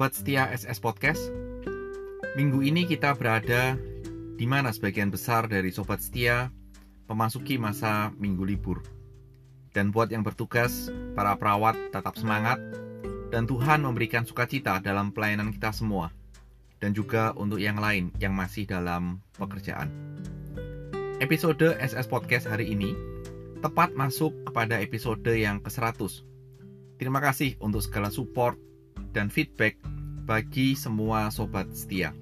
Sobat setia SS Podcast, minggu ini kita berada di mana sebagian besar dari sobat setia memasuki masa minggu libur. Dan buat yang bertugas, para perawat tetap semangat dan Tuhan memberikan sukacita dalam pelayanan kita semua dan juga untuk yang lain yang masih dalam pekerjaan. Episode SS Podcast hari ini tepat masuk kepada episode yang ke-100. Terima kasih untuk segala support dan feedback bagi semua sobat setia.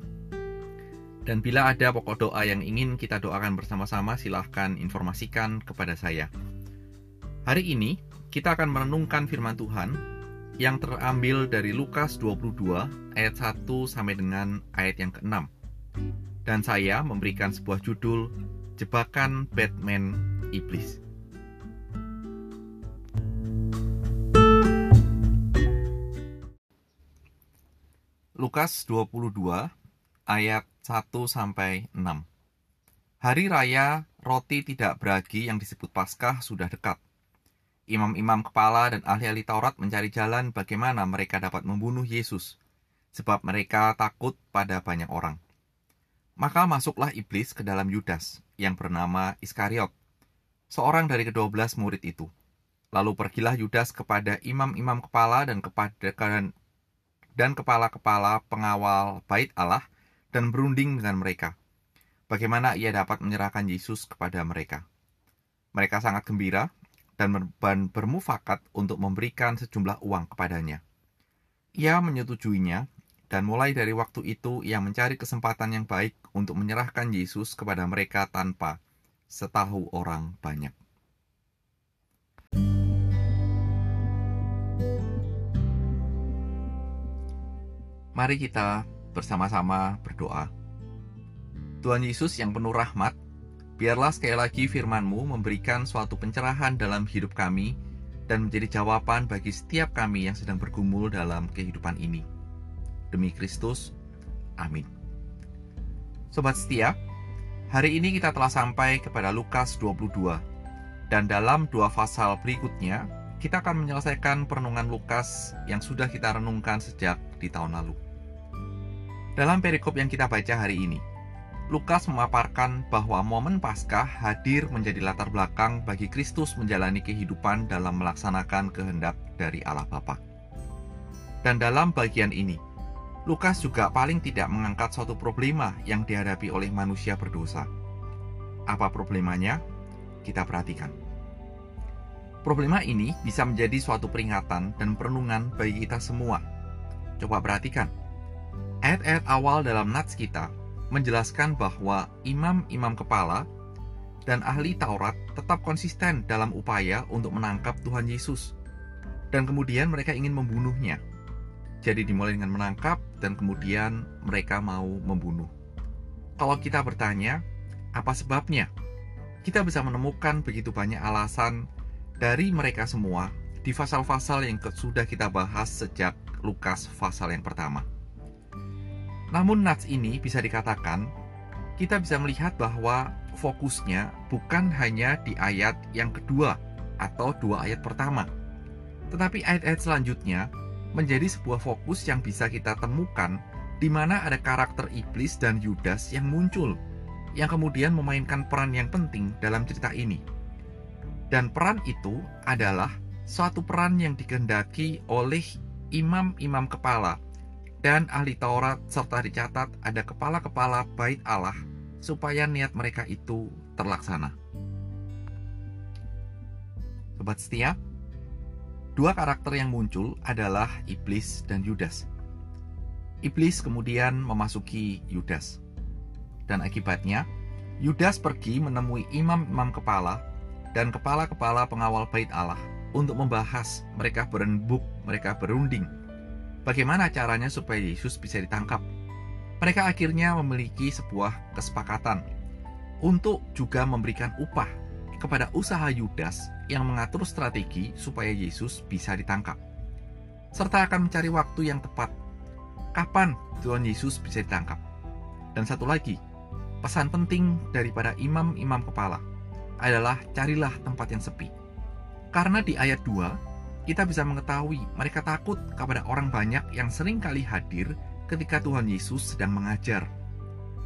Dan bila ada pokok doa yang ingin kita doakan bersama-sama, silahkan informasikan kepada saya. Hari ini kita akan merenungkan firman Tuhan yang terambil dari Lukas 22 ayat 1 sampai dengan ayat yang ke-6. Dan saya memberikan sebuah judul Jebakan Batman Iblis. Lukas 22 ayat 1 sampai 6. Hari raya roti tidak beragi yang disebut Paskah sudah dekat Imam-imam kepala dan ahli-ahli Taurat mencari jalan bagaimana mereka dapat membunuh Yesus, sebab mereka takut pada banyak orang. Maka masuklah iblis ke dalam Yudas, yang bernama Iskariot, seorang dari kedua belas murid itu. Lalu pergilah Yudas kepada imam-imam kepala dan kepada kepala-kepala pengawal bait Allah dan berunding dengan mereka. Bagaimana ia dapat menyerahkan Yesus kepada mereka. Mereka sangat gembira dan bermufakat untuk memberikan sejumlah uang kepadanya. Ia menyetujuinya, dan mulai dari waktu itu ia mencari kesempatan yang baik untuk menyerahkan Yesus kepada mereka tanpa setahu orang banyak. Mari kita bersama-sama berdoa. Tuhan Yesus yang penuh rahmat, Biarlah sekali lagi firman-Mu memberikan suatu pencerahan dalam hidup kami dan menjadi jawaban bagi setiap kami yang sedang bergumul dalam kehidupan ini. Demi Kristus, amin. Sobat setia, hari ini kita telah sampai kepada Lukas 22. Dan dalam dua pasal berikutnya, kita akan menyelesaikan perenungan Lukas yang sudah kita renungkan sejak di tahun lalu. Dalam perikop yang kita baca hari ini, Lukas memaparkan bahwa momen Paskah hadir menjadi latar belakang bagi Kristus menjalani kehidupan dalam melaksanakan kehendak dari Allah Bapa. Dan dalam bagian ini, Lukas juga paling tidak mengangkat suatu problema yang dihadapi oleh manusia berdosa. Apa problemanya? Kita perhatikan. Problema ini bisa menjadi suatu peringatan dan perenungan bagi kita semua. Coba perhatikan. Ayat-ayat awal dalam nats kita menjelaskan bahwa imam-imam kepala dan ahli Taurat tetap konsisten dalam upaya untuk menangkap Tuhan Yesus. Dan kemudian mereka ingin membunuhnya. Jadi dimulai dengan menangkap dan kemudian mereka mau membunuh. Kalau kita bertanya, apa sebabnya? Kita bisa menemukan begitu banyak alasan dari mereka semua di pasal-pasal yang sudah kita bahas sejak Lukas pasal yang pertama. Namun nats ini bisa dikatakan kita bisa melihat bahwa fokusnya bukan hanya di ayat yang kedua atau dua ayat pertama. Tetapi ayat-ayat selanjutnya menjadi sebuah fokus yang bisa kita temukan di mana ada karakter iblis dan Yudas yang muncul yang kemudian memainkan peran yang penting dalam cerita ini. Dan peran itu adalah suatu peran yang dikehendaki oleh imam-imam kepala dan ahli Taurat serta dicatat ada kepala-kepala bait Allah supaya niat mereka itu terlaksana. Sobat setia, dua karakter yang muncul adalah iblis dan Yudas. Iblis kemudian memasuki Yudas. Dan akibatnya, Yudas pergi menemui imam-imam kepala dan kepala-kepala pengawal bait Allah untuk membahas mereka berembuk, mereka berunding bagaimana caranya supaya Yesus bisa ditangkap. Mereka akhirnya memiliki sebuah kesepakatan untuk juga memberikan upah kepada usaha Yudas yang mengatur strategi supaya Yesus bisa ditangkap. Serta akan mencari waktu yang tepat kapan Tuhan Yesus bisa ditangkap. Dan satu lagi, pesan penting daripada imam-imam kepala adalah carilah tempat yang sepi. Karena di ayat 2, kita bisa mengetahui mereka takut kepada orang banyak yang sering kali hadir ketika Tuhan Yesus sedang mengajar.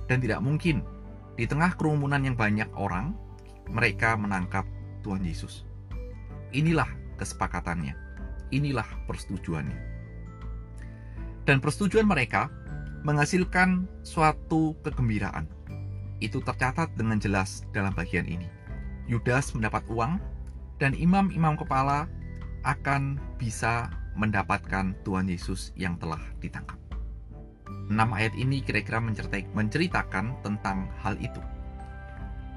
Dan tidak mungkin di tengah kerumunan yang banyak orang, mereka menangkap Tuhan Yesus. Inilah kesepakatannya. Inilah persetujuannya. Dan persetujuan mereka menghasilkan suatu kegembiraan. Itu tercatat dengan jelas dalam bagian ini. Yudas mendapat uang dan imam-imam kepala akan bisa mendapatkan Tuhan Yesus yang telah ditangkap. Enam ayat ini kira-kira menceritakan tentang hal itu.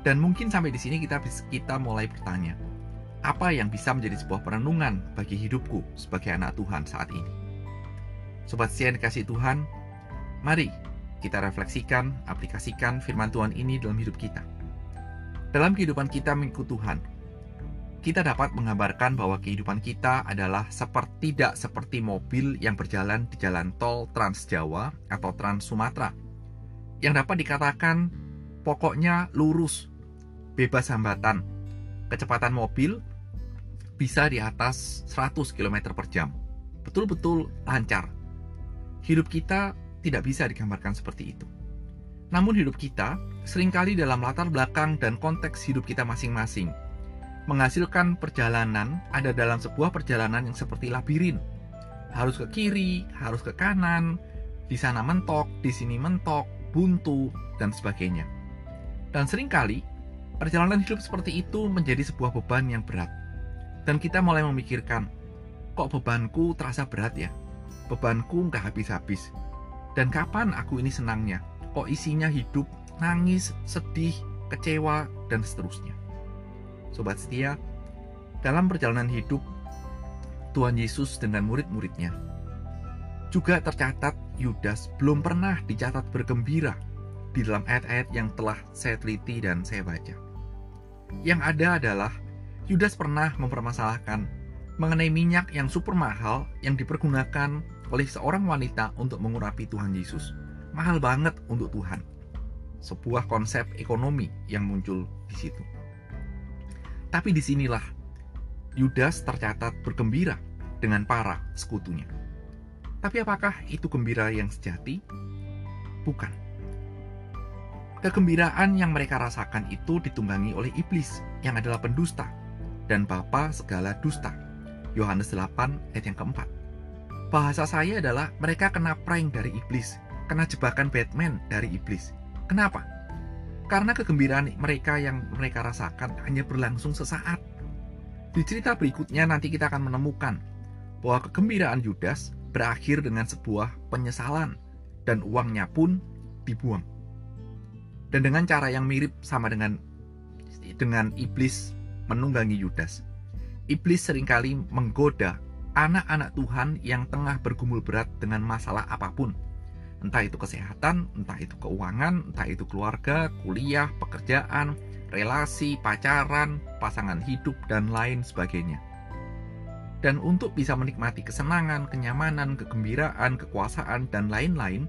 Dan mungkin sampai di sini kita kita mulai bertanya, apa yang bisa menjadi sebuah perenungan bagi hidupku sebagai anak Tuhan saat ini? Sobat setia dikasih Tuhan, mari kita refleksikan, aplikasikan firman Tuhan ini dalam hidup kita. Dalam kehidupan kita mengikut Tuhan, kita dapat menggambarkan bahwa kehidupan kita adalah seperti tidak seperti mobil yang berjalan di jalan tol Trans Jawa atau Trans Sumatera. Yang dapat dikatakan pokoknya lurus, bebas hambatan. Kecepatan mobil bisa di atas 100 km per jam. Betul-betul lancar. Hidup kita tidak bisa digambarkan seperti itu. Namun hidup kita sering kali dalam latar belakang dan konteks hidup kita masing-masing – menghasilkan perjalanan ada dalam sebuah perjalanan yang seperti labirin. Harus ke kiri, harus ke kanan, di sana mentok, di sini mentok, buntu, dan sebagainya. Dan sering kali, perjalanan hidup seperti itu menjadi sebuah beban yang berat. Dan kita mulai memikirkan, kok bebanku terasa berat ya? Bebanku nggak habis-habis. Dan kapan aku ini senangnya? Kok isinya hidup, nangis, sedih, kecewa, dan seterusnya. Sobat setia, dalam perjalanan hidup Tuhan Yesus dengan murid-muridnya, juga tercatat Yudas belum pernah dicatat bergembira di dalam ayat-ayat yang telah saya teliti dan saya baca. Yang ada adalah Yudas pernah mempermasalahkan mengenai minyak yang super mahal yang dipergunakan oleh seorang wanita untuk mengurapi Tuhan Yesus. Mahal banget untuk Tuhan. Sebuah konsep ekonomi yang muncul di situ. Tapi di sinilah Yudas tercatat bergembira dengan para sekutunya. Tapi apakah itu gembira yang sejati? Bukan. Kegembiraan yang mereka rasakan itu ditunggangi oleh iblis yang adalah pendusta dan bapa segala dusta. Yohanes 8 ayat yang keempat. Bahasa saya adalah mereka kena prank dari iblis, kena jebakan Batman dari iblis. Kenapa? Karena kegembiraan mereka yang mereka rasakan hanya berlangsung sesaat. Di cerita berikutnya nanti kita akan menemukan bahwa kegembiraan Yudas berakhir dengan sebuah penyesalan dan uangnya pun dibuang. Dan dengan cara yang mirip sama dengan dengan iblis menunggangi Yudas. Iblis sering kali menggoda anak-anak Tuhan yang tengah bergumul berat dengan masalah apa pun entah itu kesehatan, entah itu keuangan, entah itu keluarga, kuliah, pekerjaan, relasi, pacaran, pasangan hidup, dan lain sebagainya. Dan untuk bisa menikmati kesenangan, kenyamanan, kegembiraan, kekuasaan, dan lain-lain,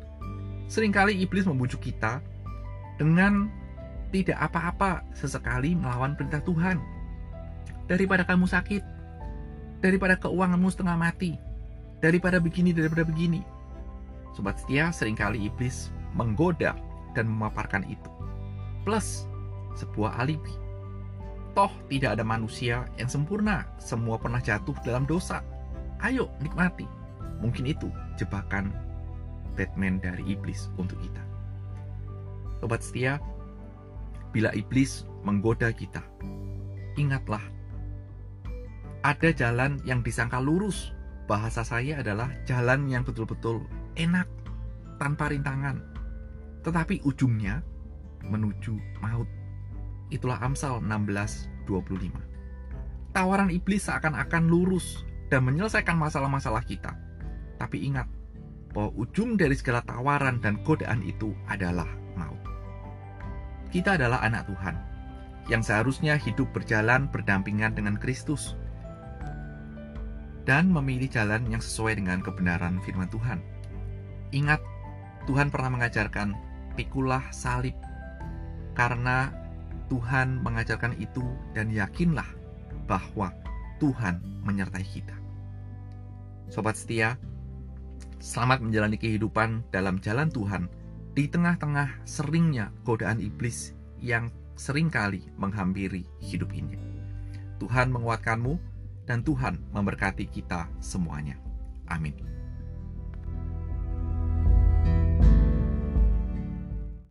sering kali iblis membujuk kita dengan tidak apa-apa sesekali melawan perintah Tuhan. Daripada kamu sakit, daripada keuanganmu setengah mati, daripada begini, daripada begini, Sobat setia, sering kali iblis menggoda dan memaparkan itu. Plus, sebuah alibi. Toh tidak ada manusia yang sempurna, semua pernah jatuh dalam dosa. Ayo nikmati. Mungkin itu jebakan Batman dari iblis untuk kita. Sobat setia, bila iblis menggoda kita, ingatlah ada jalan yang disangka lurus. Bahasa saya adalah jalan yang betul-betul enak tanpa rintangan, tetapi ujungnya menuju maut. Itulah Amsal 16:25. Tawaran iblis seakan-akan lurus dan menyelesaikan masalah-masalah kita. Tapi ingat bahwa ujung dari segala tawaran dan godaan itu adalah maut. Kita adalah anak Tuhan yang seharusnya hidup berjalan berdampingan dengan Kristus dan memilih jalan yang sesuai dengan kebenaran firman Tuhan Ingat, Tuhan pernah mengajarkan, pikulah salib. Karena Tuhan mengajarkan itu dan yakinlah bahwa Tuhan menyertai kita. Sobat setia, selamat menjalani kehidupan dalam jalan Tuhan di tengah-tengah seringnya godaan iblis yang sering kali menghampiri hidup ini. Tuhan menguatkanmu dan Tuhan memberkati kita semuanya. Amin.